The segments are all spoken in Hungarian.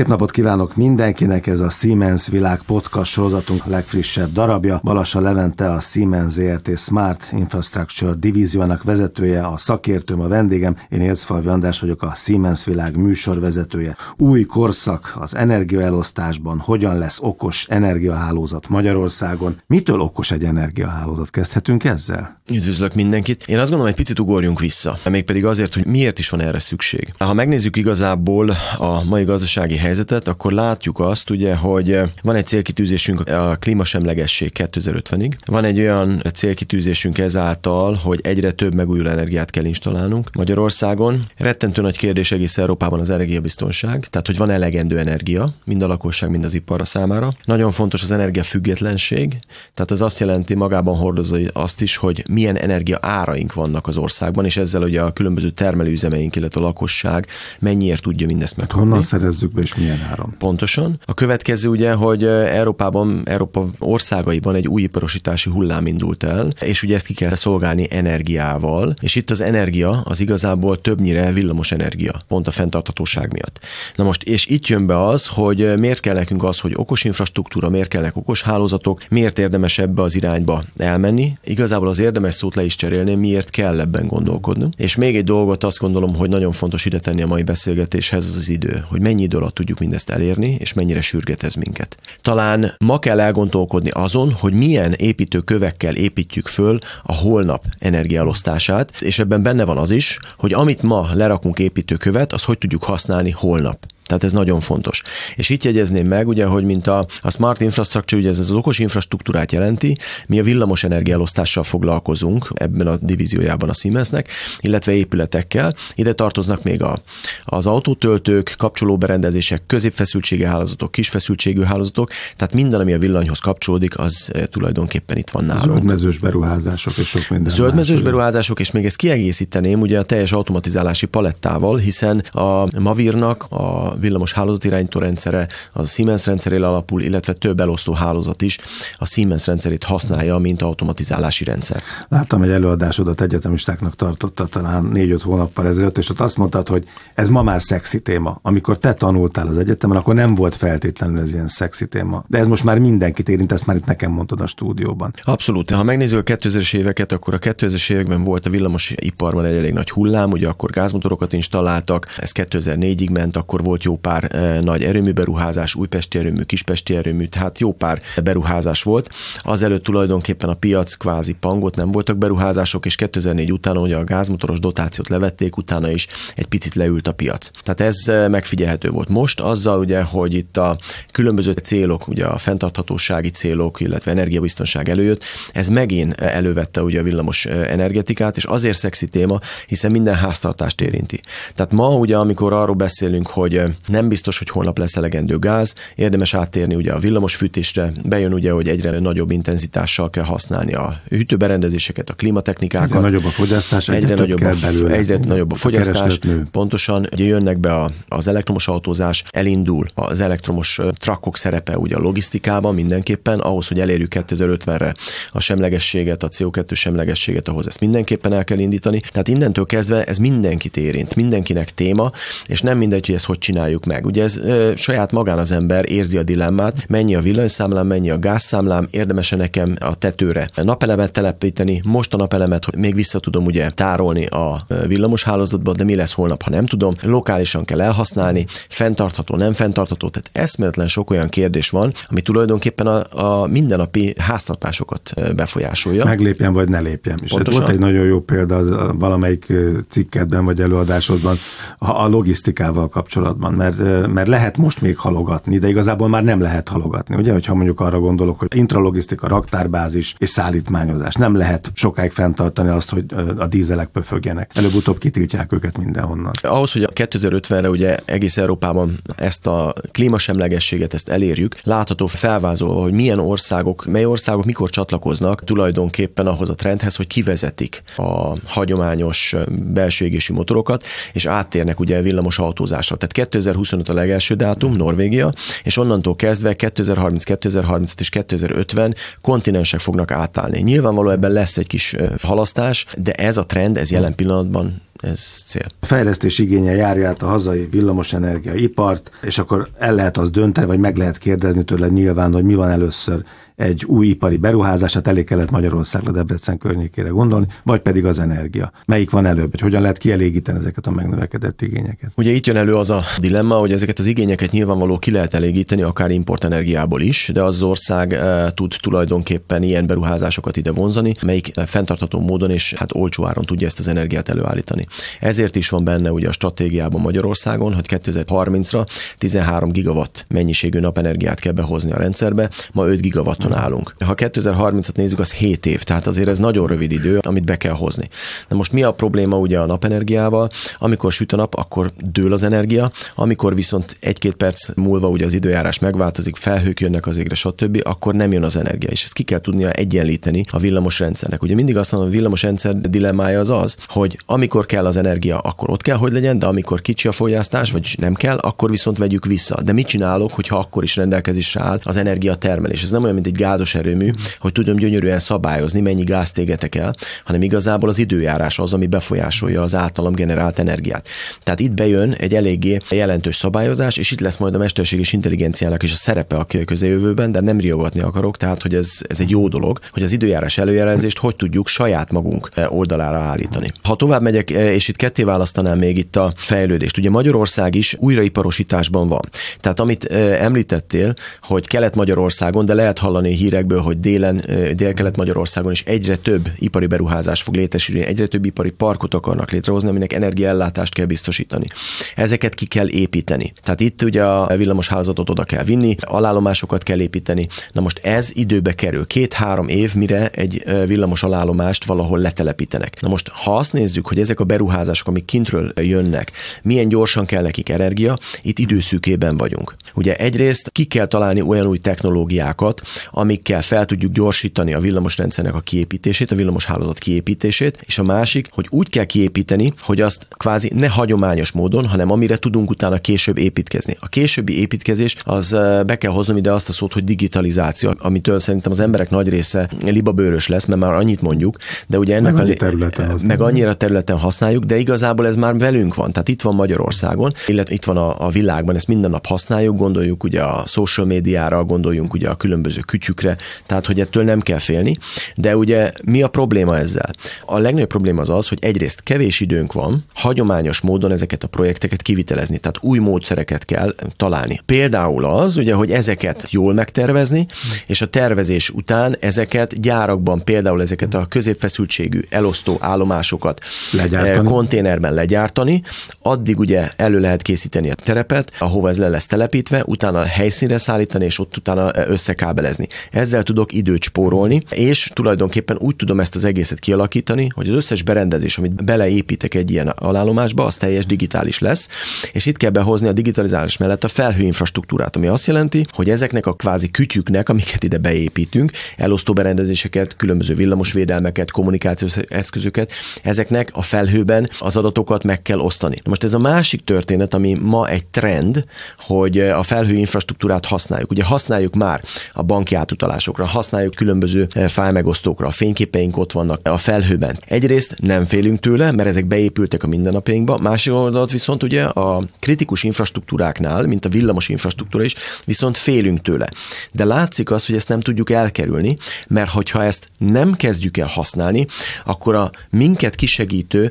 Szép napot kívánok mindenkinek, ez a Siemens Világ podcast sorozatunk legfrissebb darabja. Balassa Levente a Siemens ZRT Smart Infrastructure divíziónak vezetője, a szakértőm, a vendégem. Én Ércfalvi András vagyok, a Siemens Világ műsorvezetője. Új korszak az energiaelosztásban, hogyan lesz okos energiahálózat Magyarországon. Mitől okos egy energiahálózat? Kezdhetünk ezzel? Üdvözlök mindenkit. Én azt gondolom, egy picit ugorjunk vissza, mégpedig azért, hogy miért is van erre szükség. Ha megnézzük igazából a mai gazdasági helyzetet, akkor látjuk azt, ugye, hogy van egy célkitűzésünk a klímasemlegesség 2050-ig. Van egy olyan célkitűzésünk ezáltal, hogy egyre több megújuló energiát kell installálnunk Magyarországon. Rettentő nagy kérdés egész Európában az energiabiztonság, tehát hogy van elegendő energia, mind a lakosság, mind az ipar számára. Nagyon fontos az energiafüggetlenség, tehát az azt jelenti magában hordozza azt is, hogy milyen energia áraink vannak az országban, és ezzel ugye a különböző termelőüzemeink, illetve a lakosság mennyiért tudja mindezt megkapni. Hát honnan szerezzük be, és milyen áron? Pontosan. A következő ugye, hogy Európában, Európa országaiban egy új iparosítási hullám indult el, és ugye ezt ki kell szolgálni energiával, és itt az energia az igazából többnyire villamos energia, pont a fenntartatóság miatt. Na most, és itt jön be az, hogy miért kell nekünk az, hogy okos infrastruktúra, miért kellnek okos hálózatok, miért érdemes ebbe az irányba elmenni. Igazából az érdemes szót le is cserélni, miért kell ebben gondolkodni. És még egy dolgot azt gondolom, hogy nagyon fontos ide tenni a mai beszélgetéshez az az idő, hogy mennyi idő alatt tudjuk mindezt elérni, és mennyire sürget ez minket. Talán ma kell elgondolkodni azon, hogy milyen építőkövekkel építjük föl a holnap energiaelosztását, és ebben benne van az is, hogy amit ma lerakunk építőkövet, az hogy tudjuk használni holnap. Tehát ez nagyon fontos. És itt jegyezném meg, ugye, hogy mint a, a smart infrastructure, ugye ez az okos infrastruktúrát jelenti, mi a villamos energiaelosztással foglalkozunk ebben a divíziójában a Siemensnek, illetve épületekkel. Ide tartoznak még a, az autótöltők, kapcsolóberendezések, középfeszültségű hálózatok, kisfeszültségű hálózatok, tehát minden, ami a villanyhoz kapcsolódik, az eh, tulajdonképpen itt van nálunk. Zöldmezős beruházások és sok minden. Zöldmezős beruházások, és még ezt kiegészíteném ugye a teljes automatizálási palettával, hiszen a Mavirnak a villamos hálózatirányító rendszere az a Siemens rendszerére alapul, illetve több elosztó hálózat is a Siemens rendszerét használja, mint automatizálási rendszer. Láttam egy előadásodat egyetemistáknak tartotta talán négy-öt hónappal ezelőtt, és ott azt mondtad, hogy ez ma már szexi téma. Amikor te tanultál az egyetemen, akkor nem volt feltétlenül ez ilyen szexi téma. De ez most már mindenkit érint, ezt már itt nekem mondtad a stúdióban. Abszolút. Ha megnézzük a 2000-es éveket, akkor a 2000-es években volt a villamos iparban egy elég nagy hullám, ugye akkor gázmotorokat installáltak, ez 2004-ig ment, akkor volt jó pár eh, nagy erőműberuházás, újpesti erőmű, kispesti erőmű, tehát jó pár beruházás volt. Azelőtt tulajdonképpen a piac kvázi pangot, nem voltak beruházások, és 2004 után ugye a gázmotoros dotációt levették, utána is egy picit leült a piac. Tehát ez eh, megfigyelhető volt. Most azzal ugye, hogy itt a különböző célok, ugye a fenntarthatósági célok, illetve energiabiztonság előjött, ez megint elővette ugye a villamos eh, energetikát, és azért szexi téma, hiszen minden háztartást érinti. Tehát ma ugye, amikor arról beszélünk, hogy nem biztos, hogy holnap lesz elegendő gáz, érdemes áttérni ugye a villamosfűtésre, bejön ugye, hogy egyre nagyobb intenzitással kell használni a hűtőberendezéseket, a klímatechnikákat. Egyre nagyobb a fogyasztás, egyre, egyre nagyobb a, belőle. Egyre nagyobb a fogyasztás. A pontosan, ugye jönnek be a, az elektromos autózás, elindul az elektromos trakkok szerepe ugye a logisztikában mindenképpen, ahhoz, hogy elérjük 2050-re a semlegességet, a CO2 semlegességet, ahhoz ezt mindenképpen el kell indítani. Tehát innentől kezdve ez mindenkit érint, mindenkinek téma, és nem mindegy, hogy ezt hogy csináljuk meg. Ugye ez ö, saját magán az ember érzi a dilemmát, mennyi a villanyszámlám, mennyi a gázszámlám, érdemes-e nekem a tetőre napelemet telepíteni, most a napelemet hogy még vissza tudom ugye tárolni a villamos hálózatba, de mi lesz holnap, ha nem tudom, lokálisan kell elhasználni, fenntartható, nem fenntartható, tehát eszméletlen sok olyan kérdés van, ami tulajdonképpen a, a mindennapi háztartásokat befolyásolja. Meglépjen vagy ne lépjen. És hát volt egy nagyon jó példa az, valamelyik cikkedben vagy előadásodban a, a logisztikával kapcsolatban, mert mert, mert lehet most még halogatni, de igazából már nem lehet halogatni. Ugye, hogyha mondjuk arra gondolok, hogy intralogisztika, raktárbázis és szállítmányozás. Nem lehet sokáig fenntartani azt, hogy a dízelek pöfögjenek. Előbb-utóbb kitiltják őket mindenhonnan. Ahhoz, hogy a 2050-re ugye egész Európában ezt a klímasemlegességet ezt elérjük, látható felvázolva, hogy milyen országok, mely országok mikor csatlakoznak tulajdonképpen ahhoz a trendhez, hogy kivezetik a hagyományos belső égési motorokat, és áttérnek ugye villamos autózásra. Tehát 2020 2025 a legelső dátum, Norvégia, és onnantól kezdve 2030, 2035 és 2050 kontinensek fognak átállni. Nyilvánvaló ebben lesz egy kis halasztás, de ez a trend, ez jelen pillanatban ez cél. A fejlesztés igénye járja át a hazai villamosenergia ipart, és akkor el lehet az dönteni, vagy meg lehet kérdezni tőle nyilván, hogy mi van először egy új ipari beruházását elég kellett Magyarországra, Debrecen környékére gondolni, vagy pedig az energia. Melyik van előbb, hogy hogyan lehet kielégíteni ezeket a megnövekedett igényeket? Ugye itt jön elő az a dilemma, hogy ezeket az igényeket nyilvánvaló ki lehet elégíteni, akár importenergiából is, de az ország e, tud tulajdonképpen ilyen beruházásokat ide vonzani, melyik e, fenntartható módon és hát olcsó áron tudja ezt az energiát előállítani. Ezért is van benne ugye a stratégiában Magyarországon, hogy 2030-ra 13 gigawatt mennyiségű napenergiát kell behozni a rendszerbe, ma 5 gigawatt ponton állunk. Ha 2030-at nézzük, az 7 év, tehát azért ez nagyon rövid idő, amit be kell hozni. De most mi a probléma ugye a napenergiával? Amikor süt a nap, akkor dől az energia, amikor viszont egy-két perc múlva ugye az időjárás megváltozik, felhők jönnek az égre, stb., akkor nem jön az energia, és ezt ki kell tudnia egyenlíteni a villamos rendszernek. Ugye mindig azt mondom, a villamos rendszer dilemmája az az, hogy amikor kell az energia, akkor ott kell, hogy legyen, de amikor kicsi a fogyasztás, vagy nem kell, akkor viszont vegyük vissza. De mit csinálok, hogyha akkor is rendelkezésre áll az energia termelés? Ez nem olyan, mint egy gázos erőmű, hogy tudom gyönyörűen szabályozni, mennyi gázt égetek el, hanem igazából az időjárás az, ami befolyásolja az általam generált energiát. Tehát itt bejön egy eléggé jelentős szabályozás, és itt lesz majd a mesterséges intelligenciának is a szerepe a közeljövőben, de nem riogatni akarok, tehát hogy ez, ez egy jó dolog, hogy az időjárás előjelezést hogy tudjuk saját magunk oldalára állítani. Ha tovább megyek, és itt ketté választanám még itt a fejlődést. Ugye Magyarország is újraiparosításban van. Tehát amit említettél, hogy Kelet-Magyarországon, de lehet hallani hallani hírekből, hogy délen, dél-kelet Magyarországon is egyre több ipari beruházás fog létesülni, egyre több ipari parkot akarnak létrehozni, aminek energiaellátást kell biztosítani. Ezeket ki kell építeni. Tehát itt ugye a villamos hálózatot oda kell vinni, alállomásokat kell építeni. Na most ez időbe kerül. Két-három év, mire egy villamos alállomást valahol letelepítenek. Na most, ha azt nézzük, hogy ezek a beruházások, amik kintről jönnek, milyen gyorsan kell nekik energia, itt időszűkében vagyunk. Ugye egyrészt ki kell találni olyan új technológiákat, amikkel fel tudjuk gyorsítani a villamosrendszernek a kiépítését, a villamoshálózat kiépítését, és a másik, hogy úgy kell kiépíteni, hogy azt kvázi ne hagyományos módon, hanem amire tudunk utána később építkezni. A későbbi építkezés az be kell hoznom ide azt a szót, hogy digitalizáció, amitől szerintem az emberek nagy része libabőrös lesz, mert már annyit mondjuk, de ugye ennek meg, annyi a, területen meg annyira területen használjuk, de igazából ez már velünk van, tehát itt van Magyarországon, illetve itt van a, a világban, ezt minden nap használjuk, gondoljuk ugye a social médiára, gondoljunk ugye a különböző kütyükre, tehát hogy ettől nem kell félni. De ugye mi a probléma ezzel? A legnagyobb probléma az az, hogy egyrészt kevés időnk van, hagyományos módon ezeket a projekteket kivitelezni, tehát új módszereket kell találni. Például az, ugye, hogy ezeket jól megtervezni, és a tervezés után ezeket gyárakban, például ezeket a középfeszültségű elosztó állomásokat legyártani. Eh, konténerben legyártani, addig ugye elő lehet készíteni a terepet, ahova ez le lesz telepítve, utána helyszínre szállítani, és ott utána eh, összekábelezni. Ezzel tudok időt spórolni, és tulajdonképpen úgy tudom ezt az egészet kialakítani, hogy az összes berendezés, amit beleépítek egy ilyen alállomásba, az teljes digitális lesz, és itt kell behozni a digitalizálás mellett a felhőinfrastruktúrát, ami azt jelenti, hogy ezeknek a kvázi kütyüknek, amiket ide beépítünk, elosztó berendezéseket, különböző villamosvédelmeket, kommunikációs eszközöket, ezeknek a felhőben az adatokat meg kell osztani. Most ez a másik történet, ami ma egy trend, hogy a felhő infrastruktúrát használjuk. Ugye használjuk már a banki átutalásokra, használjuk különböző eh, fájmegosztókra, a fényképeink ott vannak a felhőben. Egyrészt nem félünk tőle, mert ezek beépültek a mindennapjainkba, másik oldalt viszont ugye a kritikus infrastruktúráknál, mint a villamos infrastruktúra is, viszont félünk tőle. De látszik az, hogy ezt nem tudjuk elkerülni, mert hogyha ezt nem kezdjük el használni, akkor a minket kisegítő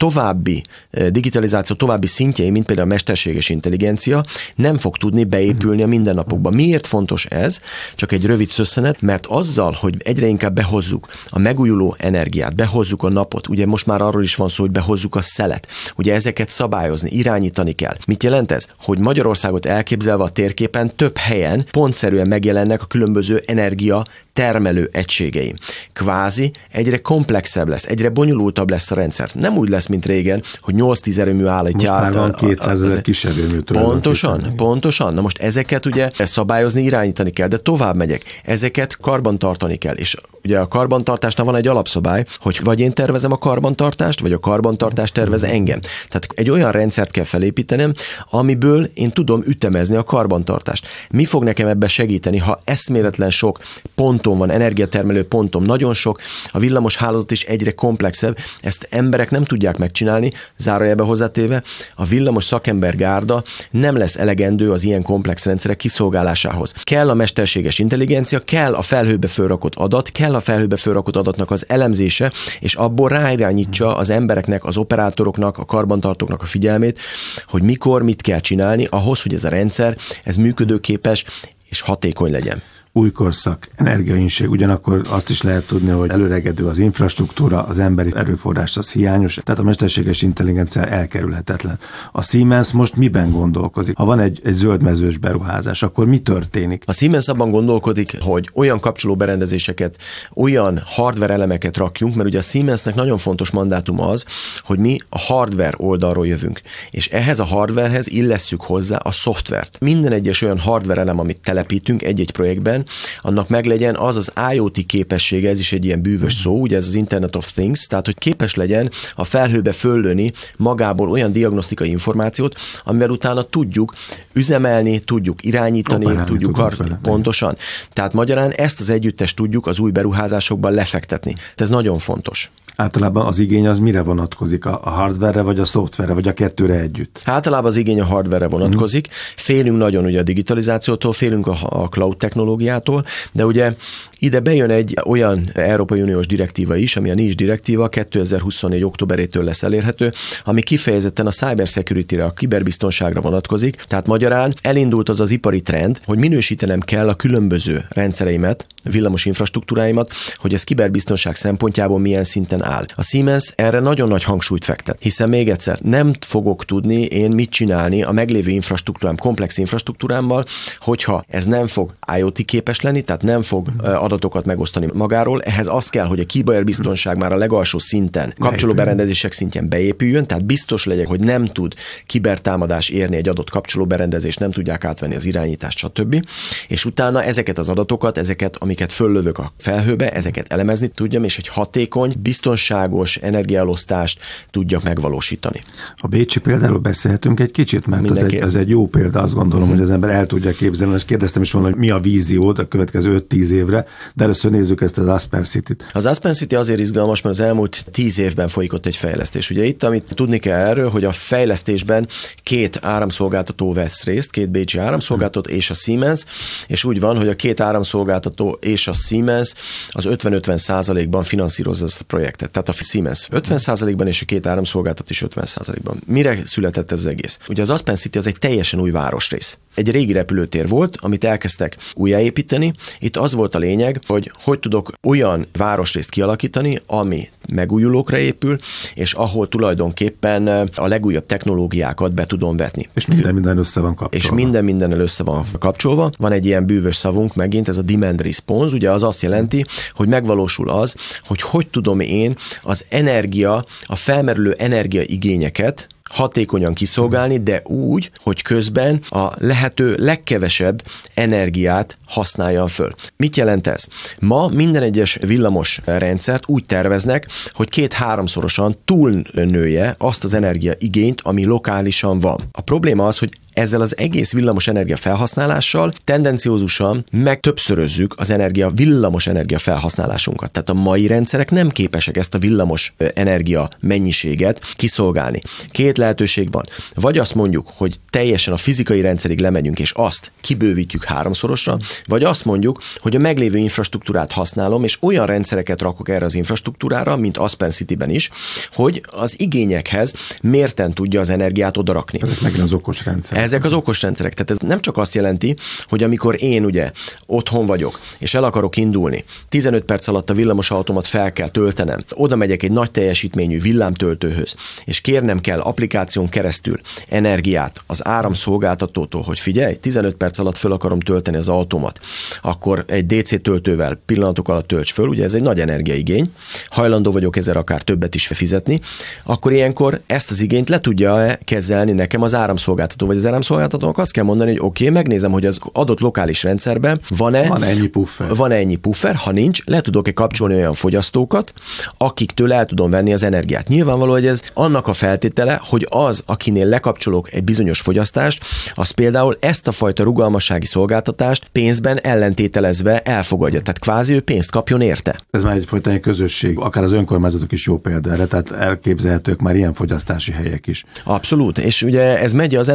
további eh, digitalizáció további szintjei, mint például a mesterséges intelligencia, nem fog tudni beépülni a mindennapokba. Miért fontos ez? Csak egy rövid szösszenet, mert azzal, hogy egyre inkább behozzuk a megújuló energiát, behozzuk a napot, ugye most már arról is van szó, hogy behozzuk a szelet, ugye ezeket szabályozni, irányítani kell. Mit jelent ez? Hogy Magyarországot elképzelve a térképen több helyen pontszerűen megjelennek a különböző energia termelő egységeim. Kvázi egyre komplexebb lesz, egyre bonyolultabb lesz a rendszer. Nem úgy lesz, mint régen, hogy 8-10 erőmű állítja Most már van 200 ezer kis erőmű. Pontosan, pontosan. Na most ezeket ugye szabályozni, irányítani kell, de tovább megyek. Ezeket karban tartani kell, és Ugye a karbantartásnál van egy alapszabály, hogy vagy én tervezem a karbantartást, vagy a karbantartást tervez engem. Tehát egy olyan rendszert kell felépítenem, amiből én tudom ütemezni a karbantartást. Mi fog nekem ebbe segíteni, ha eszméletlen sok ponton van, energiatermelő pontom nagyon sok, a villamos hálózat is egyre komplexebb, ezt emberek nem tudják megcsinálni, zárójelbe hozzátéve, a villamos szakember gárda nem lesz elegendő az ilyen komplex rendszerek kiszolgálásához. Kell a mesterséges intelligencia, kell a felhőbe fölrakott adat, kell a felhőbe fölrakott adatnak az elemzése, és abból ráirányítsa az embereknek, az operátoroknak, a karbantartóknak a figyelmét, hogy mikor mit kell csinálni ahhoz, hogy ez a rendszer ez működőképes és hatékony legyen új korszak, energiainség, ugyanakkor azt is lehet tudni, hogy előregedő az infrastruktúra, az emberi erőforrás az hiányos, tehát a mesterséges intelligencia elkerülhetetlen. A Siemens most miben gondolkozik? Ha van egy, egy zöldmezős beruházás, akkor mi történik? A Siemens abban gondolkodik, hogy olyan kapcsoló berendezéseket, olyan hardware elemeket rakjunk, mert ugye a Siemensnek nagyon fontos mandátum az, hogy mi a hardware oldalról jövünk, és ehhez a hardwarehez illesszük hozzá a szoftvert. Minden egyes olyan hardware elem, amit telepítünk egy-egy projektben, esetben, annak meglegyen az az IoT képessége, ez is egy ilyen bűvös szó, ugye ez az Internet of Things, tehát hogy képes legyen a felhőbe föllőni magából olyan diagnosztikai információt, amivel utána tudjuk üzemelni, tudjuk irányítani, Operálni tudjuk ar- pontosan. Tehát magyarán ezt az együttest tudjuk az új beruházásokban lefektetni. Ez nagyon fontos. Általában az igény az mire vonatkozik? A hardware vagy a szoftverre, vagy a kettőre együtt? Általában az igény a hardware vonatkozik. Mm. Félünk nagyon ugye a digitalizációtól, félünk a, a cloud technológiától, de ugye ide bejön egy olyan Európai Uniós direktíva is, ami a NIS direktíva 2024. októberétől lesz elérhető, ami kifejezetten a cyber security-re, a kiberbiztonságra vonatkozik. Tehát magyarán elindult az az ipari trend, hogy minősítenem kell a különböző rendszereimet, villamos infrastruktúráimat, hogy ez kiberbiztonság szempontjából milyen szinten áll. A Siemens erre nagyon nagy hangsúlyt fektet, hiszen még egyszer nem fogok tudni én mit csinálni a meglévő infrastruktúrám, komplex infrastruktúrámmal, hogyha ez nem fog IoT képes lenni, tehát nem fog adatokat megosztani magáról. Ehhez azt kell, hogy a kiberbiztonság már a legalsó szinten, kapcsolóberendezések szintjén beépüljön, tehát biztos legyek, hogy nem tud kibertámadás érni egy adott kapcsolóberendezést, nem tudják átvenni az irányítást, stb. És utána ezeket az adatokat, ezeket, amiket föllövök a felhőbe, ezeket elemezni tudjam, és egy hatékony, biztonságos energiaelosztást tudjak megvalósítani. A Bécsi példáról beszélhetünk egy kicsit, mert ez egy, ez egy jó példa, azt gondolom, uh-huh. hogy az ember el tudja képzelni, és kérdeztem is volna, hogy mi a víziód a következő 5-10 évre, de először nézzük ezt az Aspen City-t. Az Aspen City azért izgalmas, mert az elmúlt 10 évben folyik ott egy fejlesztés. Ugye itt, amit tudni kell erről, hogy a fejlesztésben két áramszolgáltató vesz részt, két Bécsi áramszolgáltató és a Siemens, és úgy van, hogy a két áramszolgáltató és a Siemens az 50-50 százalékban finanszírozza ezt a projektet. Tehát a Siemens 50 százalékban és a két áramszolgáltató is 50 százalékban. Mire született ez az egész? Ugye az Aspen City az egy teljesen új városrész. Egy régi repülőtér volt, amit elkezdtek újjáépíteni. Itt az volt a lényeg, hogy hogy tudok olyan városrészt kialakítani, ami megújulókra épül, és ahol tulajdonképpen a legújabb technológiákat be tudom vetni. És minden minden össze van kapcsolva. És minden mindennel össze van kapcsolva. Van egy ilyen bűvös szavunk megint, ez a demand response, ugye az azt jelenti, hogy megvalósul az, hogy hogy tudom én az energia, a felmerülő energiaigényeket hatékonyan kiszolgálni, de úgy, hogy közben a lehető legkevesebb energiát használja föl. Mit jelent ez? Ma minden egyes villamos rendszert úgy terveznek, hogy két-háromszorosan túlnője azt az energiaigényt, ami lokálisan van. A probléma az, hogy ezzel az egész villamos energia felhasználással tendenciózusan meg többszörözzük az energia, villamos energia felhasználásunkat. Tehát a mai rendszerek nem képesek ezt a villamos energia mennyiséget kiszolgálni. Két lehetőség van. Vagy azt mondjuk, hogy teljesen a fizikai rendszerig lemegyünk, és azt kibővítjük háromszorosra, vagy azt mondjuk, hogy a meglévő infrastruktúrát használom, és olyan rendszereket rakok erre az infrastruktúrára, mint Aspen City-ben is, hogy az igényekhez mérten tudja az energiát odarakni. Ezek megint az okos rendszer. Ezek az okos rendszerek. Tehát ez nem csak azt jelenti, hogy amikor én ugye otthon vagyok, és el akarok indulni, 15 perc alatt a villamos automat fel kell töltenem, oda megyek egy nagy teljesítményű villámtöltőhöz, és kérnem kell applikáción keresztül energiát az áramszolgáltatótól, hogy figyelj, 15 perc alatt fel akarom tölteni az automat, akkor egy DC töltővel pillanatok alatt tölts föl, ugye ez egy nagy energiaigény, hajlandó vagyok ezer akár többet is fizetni, akkor ilyenkor ezt az igényt le tudja kezelni nekem az áramszolgáltató, vagy az áramszolgáltatónak azt kell mondani, hogy oké, okay, megnézem, hogy az adott lokális rendszerben van-e van ennyi puffer. Van ennyi puffer, ha nincs, le tudok-e kapcsolni olyan fogyasztókat, akiktől el tudom venni az energiát. Nyilvánvaló, hogy ez annak a feltétele, hogy az, akinél lekapcsolok egy bizonyos fogyasztást, az például ezt a fajta rugalmassági szolgáltatást pénzben ellentételezve elfogadja. Tehát kvázi ő pénzt kapjon érte. Ez már egyfajta egy közösség, akár az önkormányzatok is jó példa erre, tehát elképzelhetők már ilyen fogyasztási helyek is. Abszolút, és ugye ez megy az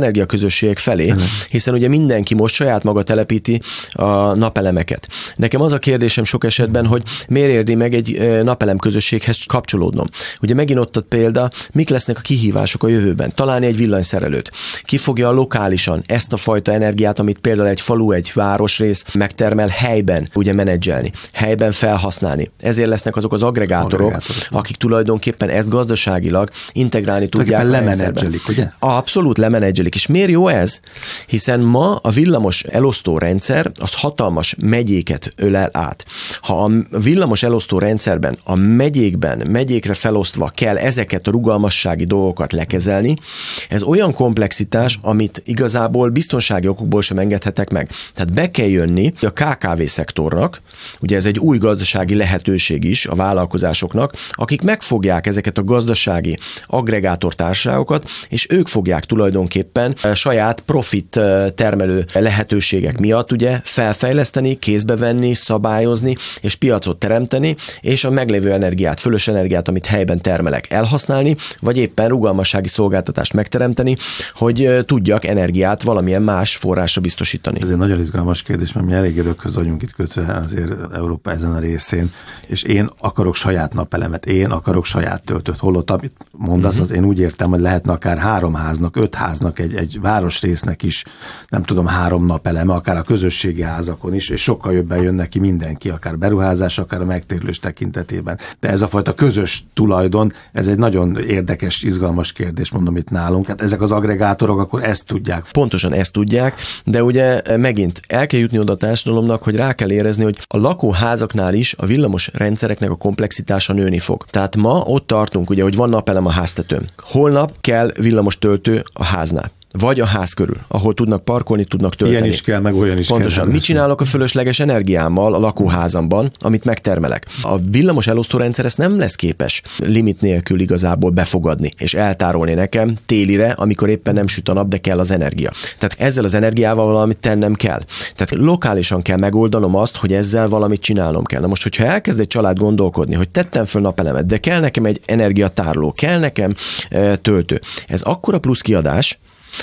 energiaközösségek felé, hiszen ugye mindenki most saját maga telepíti a napelemeket. Nekem az a kérdésem sok esetben, hogy miért érdi meg egy napelem közösséghez kapcsolódnom. Ugye megint ott a példa, mik lesznek a kihívások a jövőben. Találni egy villanyszerelőt. Ki fogja lokálisan ezt a fajta energiát, amit például egy falu, egy városrész megtermel helyben, ugye menedzselni, helyben felhasználni. Ezért lesznek azok az agregátorok, agregátorok akik tulajdonképpen ezt gazdaságilag integrálni tudják. Lemenedzselik, ugye? Abszolút lemenedzselik. És miért jó ez? Hiszen ma a villamos elosztó rendszer az hatalmas megyéket ölel át. Ha a villamos elosztó rendszerben a megyékben, megyékre felosztva kell ezeket a rugalmassági dolgokat lekezelni, ez olyan komplexitás, amit igazából biztonsági okokból sem engedhetek meg. Tehát be kell jönni a KKV szektornak, ugye ez egy új gazdasági lehetőség is a vállalkozásoknak, akik megfogják ezeket a gazdasági agregátortársaságokat, és ők fogják tulajdonképpen saját profit termelő lehetőségek miatt ugye felfejleszteni, kézbe venni, szabályozni, és piacot teremteni, és a meglévő energiát, fölös energiát, amit helyben termelek, elhasználni, vagy éppen rugalmassági szolgáltatást megteremteni, hogy tudjak energiát valamilyen más forrásra biztosítani. Ez egy nagyon izgalmas kérdés, mert mi elég örökhöz vagyunk itt kötve azért Európa ezen a részén, és én akarok saját napelemet, én akarok saját töltőt. Holott, amit mondasz, uh-huh. az én úgy értem, hogy lehetne akár három háznak, öt háznak, egy, egy városrésznek is, nem tudom, három napeleme, akár a közösségi házakon is, és sokkal jobban jön neki mindenki, akár beruházás, akár a megtérülés tekintetében. De ez a fajta közös tulajdon, ez egy nagyon érdekes, izgalmas kérdés, mondom itt nálunk. Hát ezek az agregátorok akkor ezt tudják. Pontosan ezt tudják, de ugye megint el kell jutni oda a társadalomnak, hogy rá kell érezni, hogy a lakóházaknál is a villamos rendszereknek a komplexitása nőni fog. Tehát ma ott tartunk, ugye, hogy van napelem a háztetőn. Holnap kell villamos töltő a háznál vagy a ház körül, ahol tudnak parkolni, tudnak tölteni. Ilyen is kell, meg olyan is Pontosan. kell. Mit csinálok a fölösleges energiámmal a lakóházamban, amit megtermelek? A villamos elosztórendszer ezt nem lesz képes limit nélkül igazából befogadni és eltárolni nekem télire, amikor éppen nem süt a nap, de kell az energia. Tehát ezzel az energiával valamit tennem kell. Tehát lokálisan kell megoldanom azt, hogy ezzel valamit csinálnom kell. Na most, hogyha elkezd egy család gondolkodni, hogy tettem föl napelemet, de kell nekem egy energiatároló, kell nekem e, töltő. Ez akkora plusz kiadás,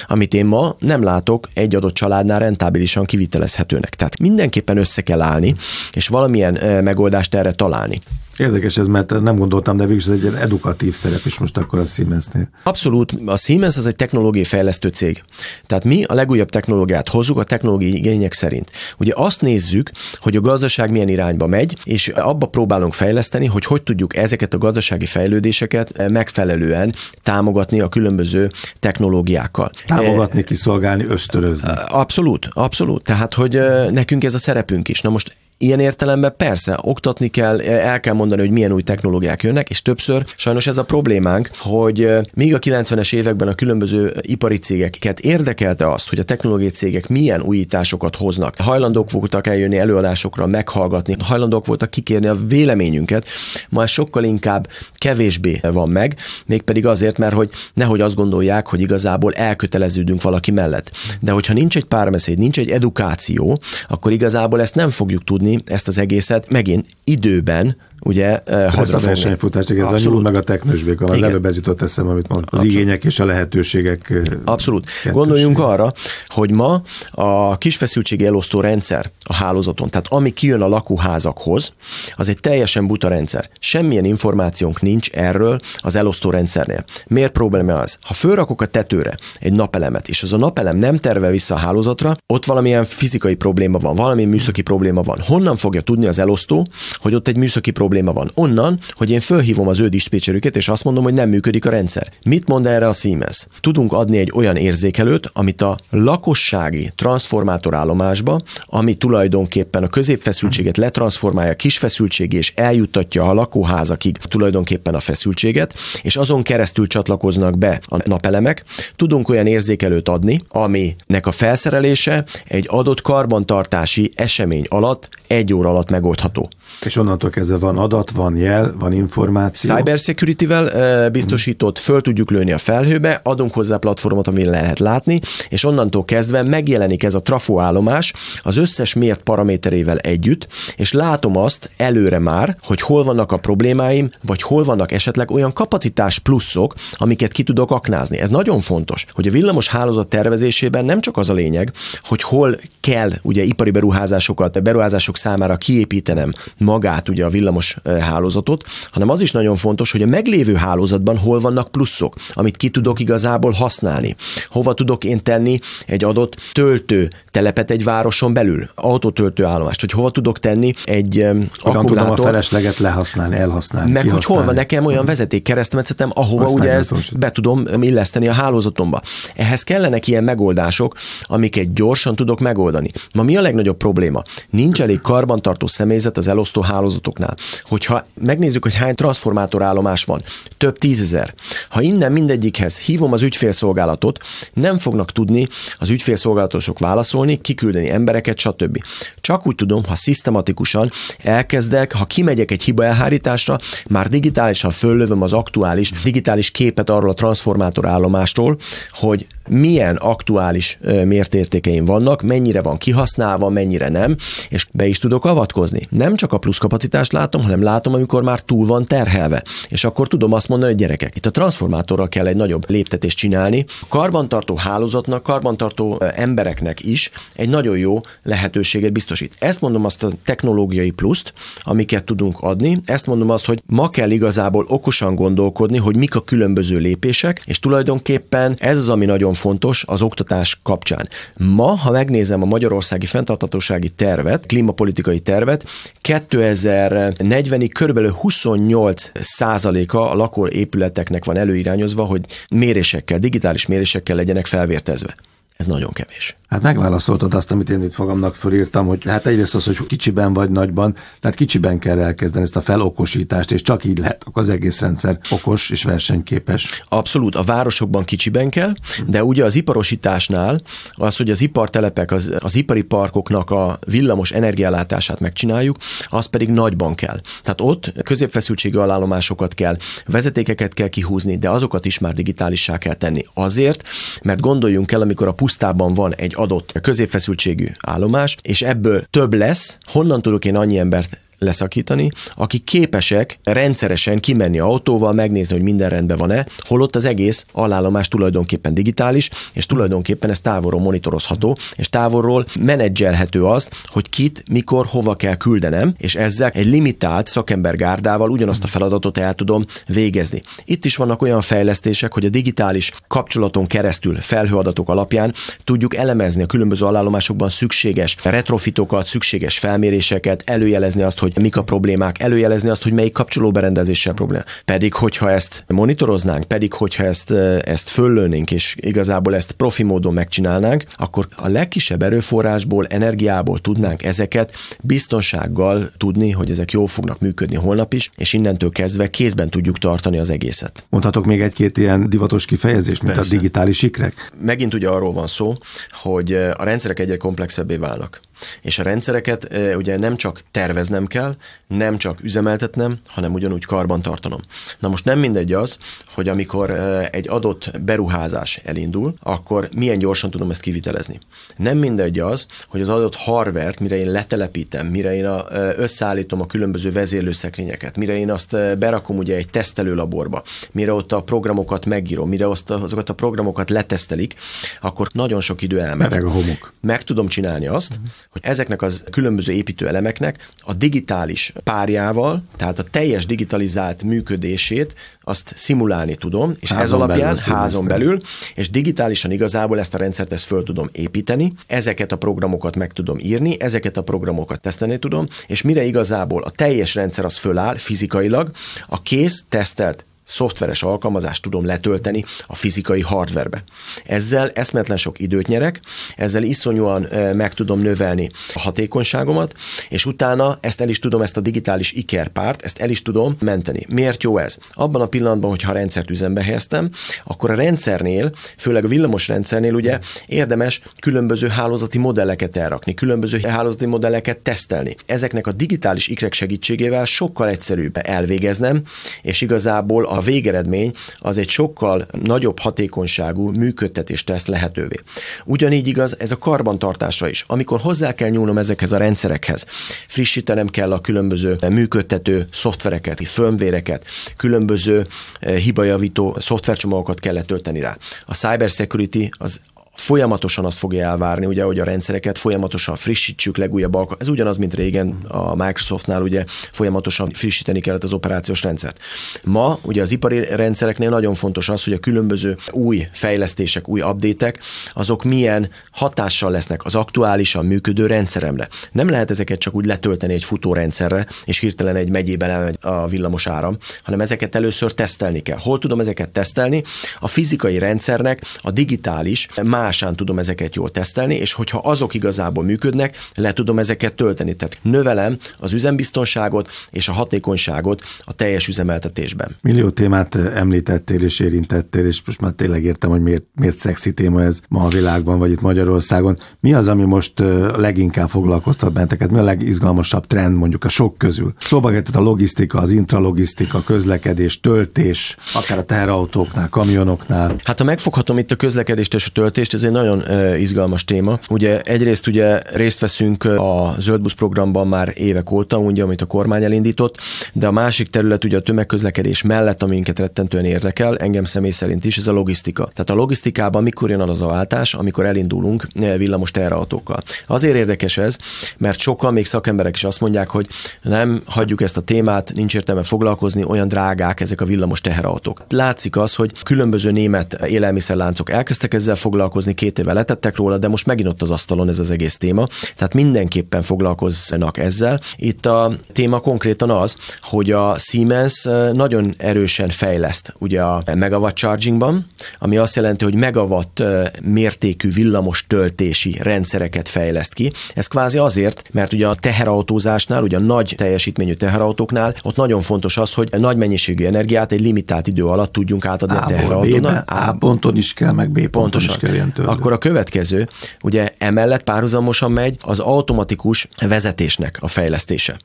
amit én ma nem látok egy adott családnál rentábilisan kivitelezhetőnek. Tehát mindenképpen össze kell állni, és valamilyen megoldást erre találni. Érdekes ez, mert nem gondoltam, de végül ez egy edukatív szerep is most akkor a Siemensnél. Abszolút. A Siemens az egy technológiai fejlesztő cég. Tehát mi a legújabb technológiát hozzuk a technológiai igények szerint. Ugye azt nézzük, hogy a gazdaság milyen irányba megy, és abba próbálunk fejleszteni, hogy hogy tudjuk ezeket a gazdasági fejlődéseket megfelelően támogatni a különböző technológiákkal. Támogatni, kiszolgálni, ösztörözni. Abszolút, abszolút. Tehát, hogy nekünk ez a szerepünk is. Na most Ilyen értelemben persze, oktatni kell, el kell mondani, hogy milyen új technológiák jönnek, és többször sajnos ez a problémánk, hogy még a 90-es években a különböző ipari cégeket érdekelte azt, hogy a technológiai cégek milyen újításokat hoznak. Hajlandók voltak eljönni előadásokra, meghallgatni, hajlandók voltak kikérni a véleményünket, ma ez sokkal inkább kevésbé van meg, mégpedig azért, mert hogy nehogy azt gondolják, hogy igazából elköteleződünk valaki mellett. De hogyha nincs egy párbeszéd, nincs egy edukáció, akkor igazából ezt nem fogjuk tudni ezt az egészet megint időben ugye Ez a versenyfutás, ez a nyúl meg a teknősbék, az előbb ez jutott eszem, amit mondtam. Az Abszolút. igények és a lehetőségek. Abszolút. Kettőség. Gondoljunk arra, hogy ma a kisfeszültségi elosztó rendszer a hálózaton, tehát ami kijön a lakóházakhoz, az egy teljesen buta rendszer. Semmilyen információnk nincs erről az elosztó rendszernél. Miért probléma az? Ha fölrakok a tetőre egy napelemet, és az a napelem nem terve vissza a hálózatra, ott valamilyen fizikai probléma van, valami műszaki probléma van. Honnan fogja tudni az elosztó, hogy ott egy műszaki probléma probléma van? Onnan, hogy én fölhívom az ő dispécserüket, és azt mondom, hogy nem működik a rendszer. Mit mond erre a Siemens? Tudunk adni egy olyan érzékelőt, amit a lakossági transformátorállomásba, ami tulajdonképpen a középfeszültséget letransformálja kis feszültségé, és eljuttatja a lakóházakig tulajdonképpen a feszültséget, és azon keresztül csatlakoznak be a napelemek. Tudunk olyan érzékelőt adni, aminek a felszerelése egy adott karbantartási esemény alatt egy óra alatt megoldható. És onnantól kezdve van adat, van jel, van információ. Cybersecurity-vel biztosított, föl tudjuk lőni a felhőbe, adunk hozzá platformot, amin lehet látni, és onnantól kezdve megjelenik ez a trafóállomás az összes mért paraméterével együtt, és látom azt előre már, hogy hol vannak a problémáim, vagy hol vannak esetleg olyan kapacitás pluszok, amiket ki tudok aknázni. Ez nagyon fontos, hogy a villamos hálózat tervezésében nem csak az a lényeg, hogy hol kell ugye ipari beruházásokat, beruházások számára kiépítenem magát, ugye a villamos hálózatot, hanem az is nagyon fontos, hogy a meglévő hálózatban hol vannak pluszok, amit ki tudok igazából használni. Hova tudok én tenni egy adott töltő telepet egy városon belül, autótöltő állomást, hogy hova tudok tenni egy Hogyan tudom a felesleget lehasználni, elhasználni, Meg hogy hol van nekem olyan vezeték keresztmetszetem, ahova Azt ugye ezt be tudom illeszteni a hálózatomba. Ehhez kellenek ilyen megoldások, amiket gyorsan tudok megoldani. Ma mi a legnagyobb probléma? Nincs elég karbantartó személyzet az elosztó hálózatoknál. Hogyha megnézzük, hogy hány transformátorállomás van, több tízezer. Ha innen mindegyikhez hívom az ügyfélszolgálatot, nem fognak tudni az ügyfélszolgálatosok válaszolni, kiküldeni embereket, stb. Csak úgy tudom, ha szisztematikusan elkezdek, ha kimegyek egy hiba elhárításra, már digitálisan föllövöm az aktuális digitális képet arról a transformátor állomástól, hogy milyen aktuális mértértékeim vannak, mennyire van kihasználva, mennyire nem, és be is tudok avatkozni. Nem csak a pluszkapacitást látom, hanem látom, amikor már túl van terhelve. És akkor tudom azt mondani, hogy gyerekek, itt a transformátorral kell egy nagyobb léptetést csinálni. A karbantartó hálózatnak, karbantartó embereknek is egy nagyon jó lehetőséget biztosít. Ezt mondom azt a technológiai pluszt, amiket tudunk adni. Ezt mondom azt, hogy ma kell igazából okosan gondolkodni, hogy mik a különböző lépések, és tulajdonképpen ez az, ami nagyon fontos az oktatás kapcsán. Ma, ha megnézem a magyarországi fenntartatósági tervet, klímapolitikai tervet, 2040-ig kb. 28 százaléka a lakóépületeknek van előirányozva, hogy mérésekkel, digitális mérésekkel legyenek felvértezve. Ez nagyon kevés. Hát megválaszoltad azt, amit én itt magamnak fölírtam, hogy hát egyrészt az, hogy kicsiben vagy nagyban, tehát kicsiben kell elkezdeni ezt a felokosítást, és csak így lehet az egész rendszer okos és versenyképes. Abszolút, a városokban kicsiben kell, de ugye az iparosításnál az, hogy az ipartelepek, az, az ipari parkoknak a villamos energiállátását megcsináljuk, az pedig nagyban kell. Tehát ott középfeszültségű alállomásokat kell, vezetékeket kell kihúzni, de azokat is már digitálissá kell tenni. Azért, mert gondoljunk el, amikor a pusztában van egy adott középfeszültségű állomás, és ebből több lesz, honnan tudok én annyi embert leszakítani, akik képesek rendszeresen kimenni autóval, megnézni, hogy minden rendben van-e, holott az egész alállomás tulajdonképpen digitális, és tulajdonképpen ez távolról monitorozható, és távolról menedzselhető azt, hogy kit, mikor, hova kell küldenem, és ezzel egy limitált szakembergárdával ugyanazt a feladatot el tudom végezni. Itt is vannak olyan fejlesztések, hogy a digitális kapcsolaton keresztül felhőadatok alapján tudjuk elemezni a különböző alállomásokban szükséges retrofitokat, szükséges felméréseket, előjelezni azt, hogy hogy mik a problémák, előjelezni azt, hogy melyik kapcsolóberendezéssel probléma. Pedig, hogyha ezt monitoroznánk, pedig, hogyha ezt, ezt föllőnénk, és igazából ezt profi módon megcsinálnánk, akkor a legkisebb erőforrásból, energiából tudnánk ezeket biztonsággal tudni, hogy ezek jól fognak működni holnap is, és innentől kezdve kézben tudjuk tartani az egészet. Mondhatok még egy-két ilyen divatos kifejezést, mint Persze. a digitális ikrek? Megint ugye arról van szó, hogy a rendszerek egyre komplexebbé válnak. És a rendszereket ugye nem csak terveznem kell, nem csak üzemeltetnem, hanem ugyanúgy karban tartanom. Na most nem mindegy az, hogy amikor egy adott beruházás elindul, akkor milyen gyorsan tudom ezt kivitelezni. Nem mindegy az, hogy az adott hardware mire én letelepítem, mire én a, összeállítom a különböző vezérlőszekrényeket, mire én azt berakom ugye egy tesztelőlaborba, mire ott a programokat megírom, mire azt azokat a programokat letesztelik, akkor nagyon sok idő elmegy. Mereg a homok. Meg tudom csinálni azt, uh-huh hogy ezeknek az különböző építőelemeknek a digitális párjával, tehát a teljes digitalizált működését azt szimulálni tudom, és házon ez alapján belül házon belül, és digitálisan igazából ezt a rendszert ezt föl tudom építeni, ezeket a programokat meg tudom írni, ezeket a programokat tesztelni tudom, és mire igazából a teljes rendszer az föláll fizikailag, a kész tesztelt szoftveres alkalmazást tudom letölteni a fizikai hardverbe. Ezzel eszmetlen sok időt nyerek, ezzel iszonyúan meg tudom növelni a hatékonyságomat, és utána ezt el is tudom, ezt a digitális ikerpárt, ezt el is tudom menteni. Miért jó ez? Abban a pillanatban, hogyha a rendszert üzembe helyeztem, akkor a rendszernél, főleg a villamos rendszernél ugye érdemes különböző hálózati modelleket elrakni, különböző hálózati modelleket tesztelni. Ezeknek a digitális ikrek segítségével sokkal egyszerűbb elvégeznem, és igazából a végeredmény az egy sokkal nagyobb hatékonyságú működtetést tesz lehetővé. Ugyanígy igaz ez a karbantartásra is. Amikor hozzá kell nyúlnom ezekhez a rendszerekhez, frissítenem kell a különböző működtető szoftvereket, firmvéreket, különböző eh, hibajavító szoftvercsomagokat kell letölteni rá. A cybersecurity az folyamatosan azt fogja elvárni, ugye, hogy a rendszereket folyamatosan frissítsük, legújabb alkalmak. Ez ugyanaz, mint régen a Microsoftnál, ugye folyamatosan frissíteni kellett az operációs rendszert. Ma ugye az ipari rendszereknél nagyon fontos az, hogy a különböző új fejlesztések, új update azok milyen hatással lesznek az aktuálisan működő rendszeremre. Nem lehet ezeket csak úgy letölteni egy futórendszerre, és hirtelen egy megyében elmegy a villamos áram, hanem ezeket először tesztelni kell. Hol tudom ezeket tesztelni? A fizikai rendszernek a digitális, más másán tudom ezeket jól tesztelni, és hogyha azok igazából működnek, le tudom ezeket tölteni. Tehát növelem az üzembiztonságot és a hatékonyságot a teljes üzemeltetésben. Millió témát említettél és érintettél, és most már tényleg értem, hogy miért, miért szexi téma ez ma a világban, vagy itt Magyarországon. Mi az, ami most leginkább foglalkoztat benteket? Mi a legizgalmasabb trend mondjuk a sok közül? Szóba a logisztika, az intralogisztika, közlekedés, töltés, akár a teherautóknál, kamionoknál. Hát ha megfoghatom itt a közlekedést és a töltést, ez egy nagyon izgalmas téma. Ugye egyrészt ugye részt veszünk a Zöldbusz programban már évek óta, ugye, amit a kormány elindított, de a másik terület ugye a tömegközlekedés mellett, aminket rettentően érdekel, engem személy szerint is, ez a logisztika. Tehát a logisztikában mikor jön az a váltás, amikor elindulunk villamos teherautókkal. Azért érdekes ez, mert sokan, még szakemberek is azt mondják, hogy nem hagyjuk ezt a témát, nincs értelme foglalkozni, olyan drágák ezek a villamos teherautók. Látszik az, hogy különböző német élelmiszerláncok elkezdtek ezzel foglalkozni, foglalkozni, két éve letettek róla, de most megint ott az asztalon ez az egész téma. Tehát mindenképpen foglalkoznak ezzel. Itt a téma konkrétan az, hogy a Siemens nagyon erősen fejleszt ugye a megawatt chargingban, ami azt jelenti, hogy megawatt mértékű villamos töltési rendszereket fejleszt ki. Ez kvázi azért, mert ugye a teherautózásnál, ugye a nagy teljesítményű teherautóknál ott nagyon fontos az, hogy nagy mennyiségű energiát egy limitált idő alatt tudjunk átadni a, a teherautónak. A ponton is kell, meg B ponton Pontosan. is kell tőle. Akkor a következő, ugye emellett párhuzamosan megy az automatikus vezetésnek a fejlesztése.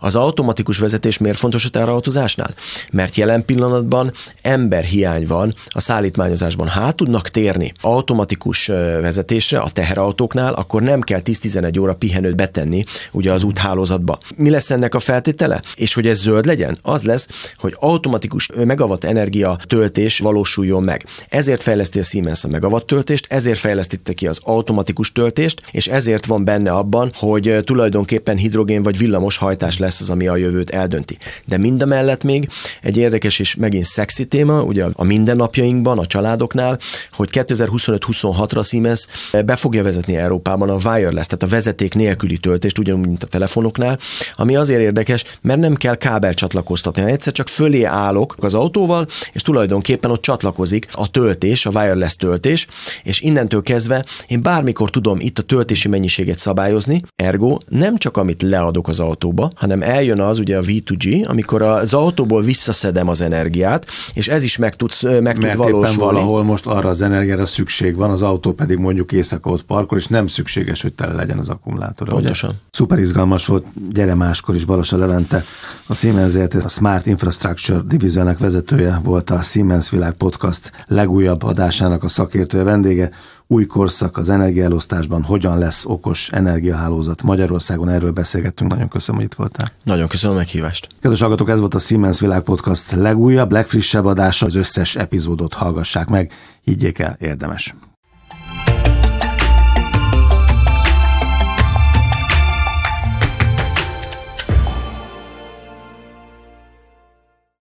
Az automatikus vezetés miért fontos a teherautózásnál? Mert jelen pillanatban emberhiány van a szállítmányozásban. Ha tudnak térni automatikus vezetésre a teherautóknál, akkor nem kell 10-11 óra pihenőt betenni ugye az úthálózatba. Mi lesz ennek a feltétele? És hogy ez zöld legyen? Az lesz, hogy automatikus megawatt energia töltés valósuljon meg. Ezért fejleszti a Siemens a megawatt töltést, ezért fejlesztette ki az automatikus töltést, és ezért van benne abban, hogy tulajdonképpen hidrogén vagy villamos hajtás lesz az, ami a jövőt eldönti. De mindemellett még egy érdekes és megint szexi téma, ugye a mindennapjainkban, a családoknál, hogy 2025-26-ra Siemens be fogja vezetni Európában a wireless, tehát a vezeték nélküli töltést, ugyanúgy, mint a telefonoknál, ami azért érdekes, mert nem kell kábel csatlakoztatni, hanem egyszer csak fölé állok az autóval, és tulajdonképpen ott csatlakozik a töltés, a wireless töltés, és innentől kezdve én bármikor tudom itt a töltési mennyiséget szabályozni, ergo nem csak amit leadok az autóba, hanem eljön az ugye a V2G, amikor az autóból visszaszedem az energiát, és ez is meg, tud, meg Mert tud valósulni. valahol most arra az energiára szükség van, az autó pedig mondjuk éjszaka ott parkol, és nem szükséges, hogy tele legyen az akkumulátor. Pontosan. Ugye? Szuper izgalmas volt, gyere máskor is Balosa Levente, a Siemens a Smart Infrastructure divíziónak vezetője volt a Siemens Világ Podcast legújabb adásának a szakértője vendége új korszak az energiaelosztásban, hogyan lesz okos energiahálózat Magyarországon, erről beszélgettünk, nagyon köszönöm, hogy itt voltál. Nagyon köszönöm a meghívást. Kedves hallgatók, ez volt a Siemens Világ Podcast legújabb, legfrissebb adása, az összes epizódot hallgassák meg, higgyék el, érdemes.